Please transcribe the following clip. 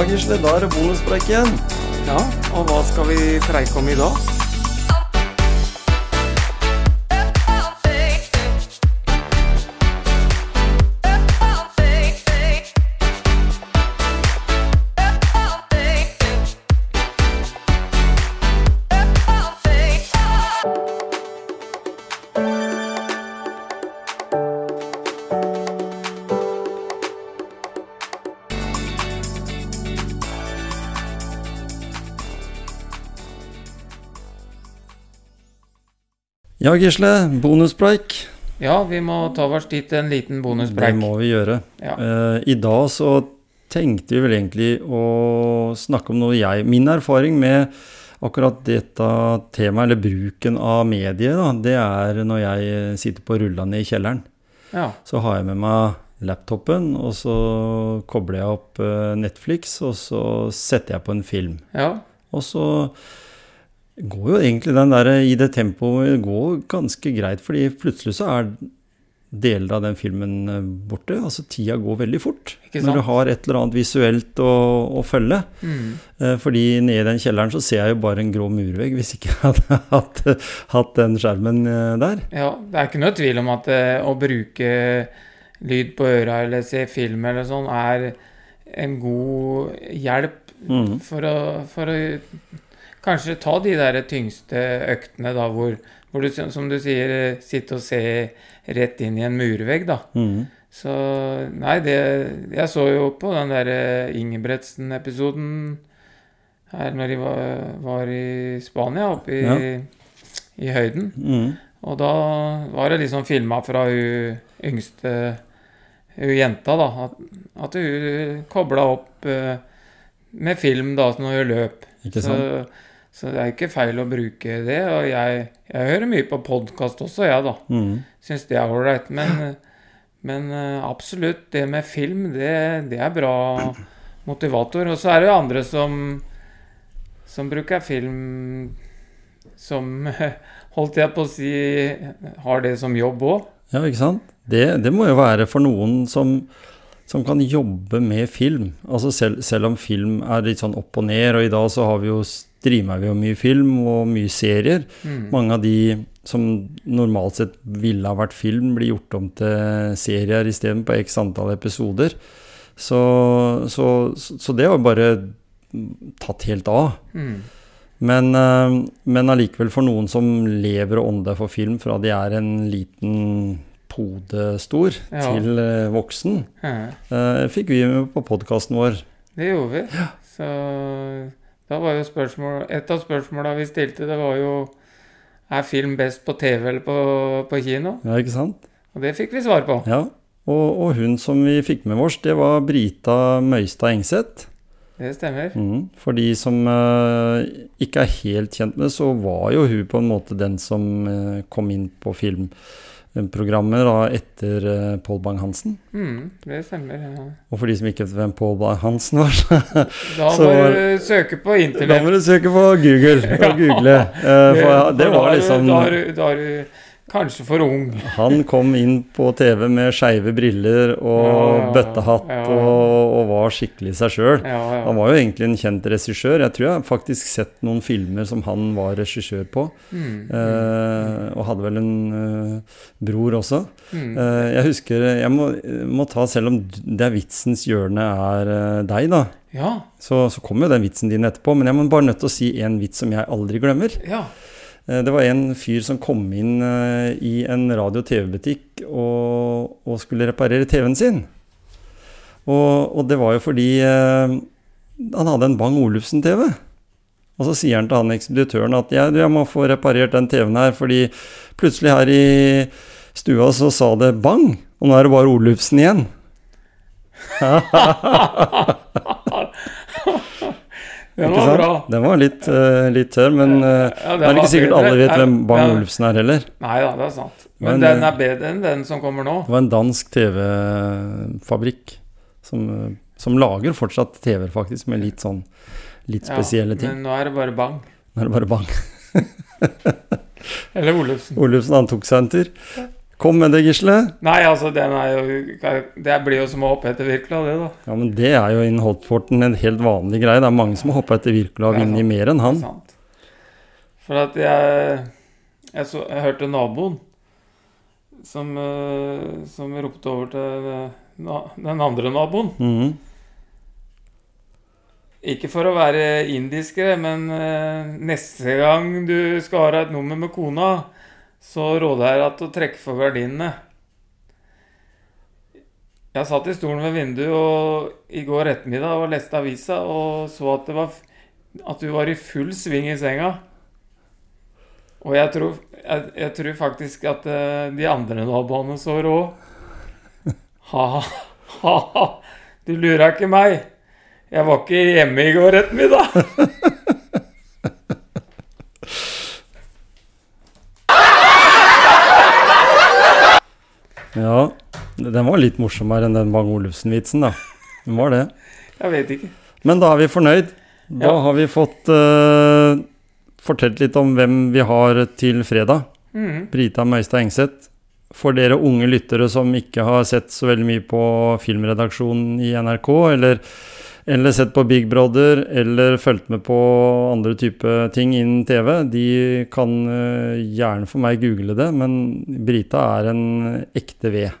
Ja, Gisle, da er det bonuspreik igjen. Ja, og hva skal vi preike om i dag? Ja, Gisle, bonuspreik. Ja, vi må ta oss dit en liten Det må vi gjøre. Ja. Uh, I dag så tenkte vi vel egentlig å snakke om noe jeg Min erfaring med akkurat dette temaet, eller bruken av medier, da, det er når jeg sitter på rullene i kjelleren. Ja. Så har jeg med meg laptopen, og så kobler jeg opp eh, Netflix, og så setter jeg på en film. ja. Og så går jo egentlig den der i det tempoet går ganske greit, fordi plutselig så er deler av den filmen eh, borte. Altså tida går veldig fort når du har et eller annet visuelt å, å følge. Mm. Eh, Fordi nede i den kjelleren så ser jeg jo bare en grå murvegg, hvis ikke jeg hadde hatt, hatt den skjermen eh, der. ja. Det er ikke noe tvil om at eh, å bruke lyd på øra eller se film eller sånn er en god hjelp mm. for å, for å kanskje ta de der tyngste øktene da hvor, hvor du, som du sier, eh, sitter og ser rett inn i en murvegg, da. Mm. Så Nei, det Jeg så jo på den der eh, Ingebretsen-episoden her når de var, var i Spania, oppe i, Ja. i høyden. Mm. Og da var det liksom filma fra hun yngste hun jenta, da. At, at hun kobla opp uh, med film da når hun løp. Ikke sant? så det er ikke feil å bruke det. Og jeg, jeg hører mye på podkast også, jeg, da. Mm. Syns det er ålreit. Men, men eh, absolutt, det med film, det, det er bra motivator. Og så er det jo andre som, som bruker film som Holdt jeg på å si har det som jobb òg. Ja, ikke sant? Det, det må jo være for noen som, som kan jobbe med film. Altså selv, selv om film er litt sånn opp og ned, og i dag så har vi jo, streamer meg jo mye film og mye serier. Mm. Mange av de som normalt sett ville ha vært film, blir gjort om til serier isteden på x antall episoder. Så, så, så det har jo bare tatt helt av. Mm. Men, eh, men allikevel for noen som lever og ånder for film fra de er en liten pode stor Ja. til eh, voksen, Ja, eh, fikk vi med på podkasten vår. det gjorde vi. Så da var jo spørsmål Et av spørsmåla vi stilte, det var jo Er film best på TV eller på, på kino? Ja, ikke sant? Og det fikk vi svar på. Ja. Og, og hun som vi fikk med oss, det var Brita Møystad Engseth. Det stemmer. Mm. For de som uh, ikke er helt kjent med det, så var jo hun på en måte den som uh, kom inn på filmprogrammet da, etter uh, Pål Bang-Hansen. Mm, det stemmer. Ja. Og for de som ikke vet hvem Pål Bang-Hansen var, så Da må var- du søke på Da må du søke på Google og google. Eh, for ja, det var liksom Da er du kanskje for ung. Han kom inn på TV med skeive briller og Ja, ja, bøttehatt ja. og, og var skikkelig seg sjøl. Han var jo egentlig en kjent regissør. Jeg tror jeg har faktisk sett noen filmer som han var regissør på. Mm, Eh, og hadde vel en uh, bror også. mm. Eh, jeg husker Jeg må, må ta, selv om det er vitsens hjørne er uh, deg, da. Ja. Så, så kommer jo den vitsen din etterpå. Men jeg må bare nødt til å si en vits som jeg aldri glemmer. ja. Eh, Det var en fyr som kom inn eh, i en radio- og TV-butikk og, og skulle reparere TV-en sin. Og, og det var jo fordi eh, han hadde en Bang Olufsen-TV. Og så sier han til han ekspeditøren at jeg, jeg må få reparert den TV-en her, fordi plutselig her i stua så sa det bang, og nå er det bare Olufsen igjen. Den var bra. Den var litt, uh, litt tørr, men uh, Ja, det er ikke sikkert alle vet hvem Bang Ja. Olufsen er heller. Nei da, det er sant. Men, Men, den eh, er bedre enn den som kommer nå. Det var en dansk TV-fabrikk som, eh, som lager fortsatt TV-er, faktisk, med litt sånn litt Ja, spesielle ting. Men nå er det bare bang. Nå er det bare bang. Eller Olufsen. Olufsen han tok seg en tur. Kom med det, Gisle. Nei, altså, den er jo Det blir jo som å hoppe etter Wirkola, det, da. Ja, men det er jo innen hotporten en helt vanlig greie. Det er mange som har hoppa etter Wirkola og vunnet mer enn han. Sant. For at jeg Jeg, så, jeg hørte naboen som, eh, som ropte over til na, den andre naboen. Mhm. Ikke for å være indiskere, men eh, neste gang du skal ha et nummer med kona, så råder jeg deg til å trekke for gardinene. Jeg satt i stolen ved vinduet i går ettermiddag og leste avisa og så at, var, at du var i full sving i senga. Og jeg tror, jeg, jeg tror faktisk at eh, de andre naboene så òg. Ha, ha, ha. Du lurer ikke meg. Jeg var ikke hjemme i går ettermiddag. Ja, den var litt morsommere enn den Bang Olufsen-vitsen, da. Den var det. Jeg vet ikke. Men da er vi fornøyd. Da Ja. har vi fått uh, fortalt litt om hvem vi har til fredag. Mm. Brita Møystad Engseth. For dere unge lyttere som ikke har sett så veldig mye på filmredaksjonen i NRK, eller, eller sett på Big Brother, eller fulgt med på andre type ting innen TV, de kan uh, gjerne for meg google det, men Brita er en ekte ved.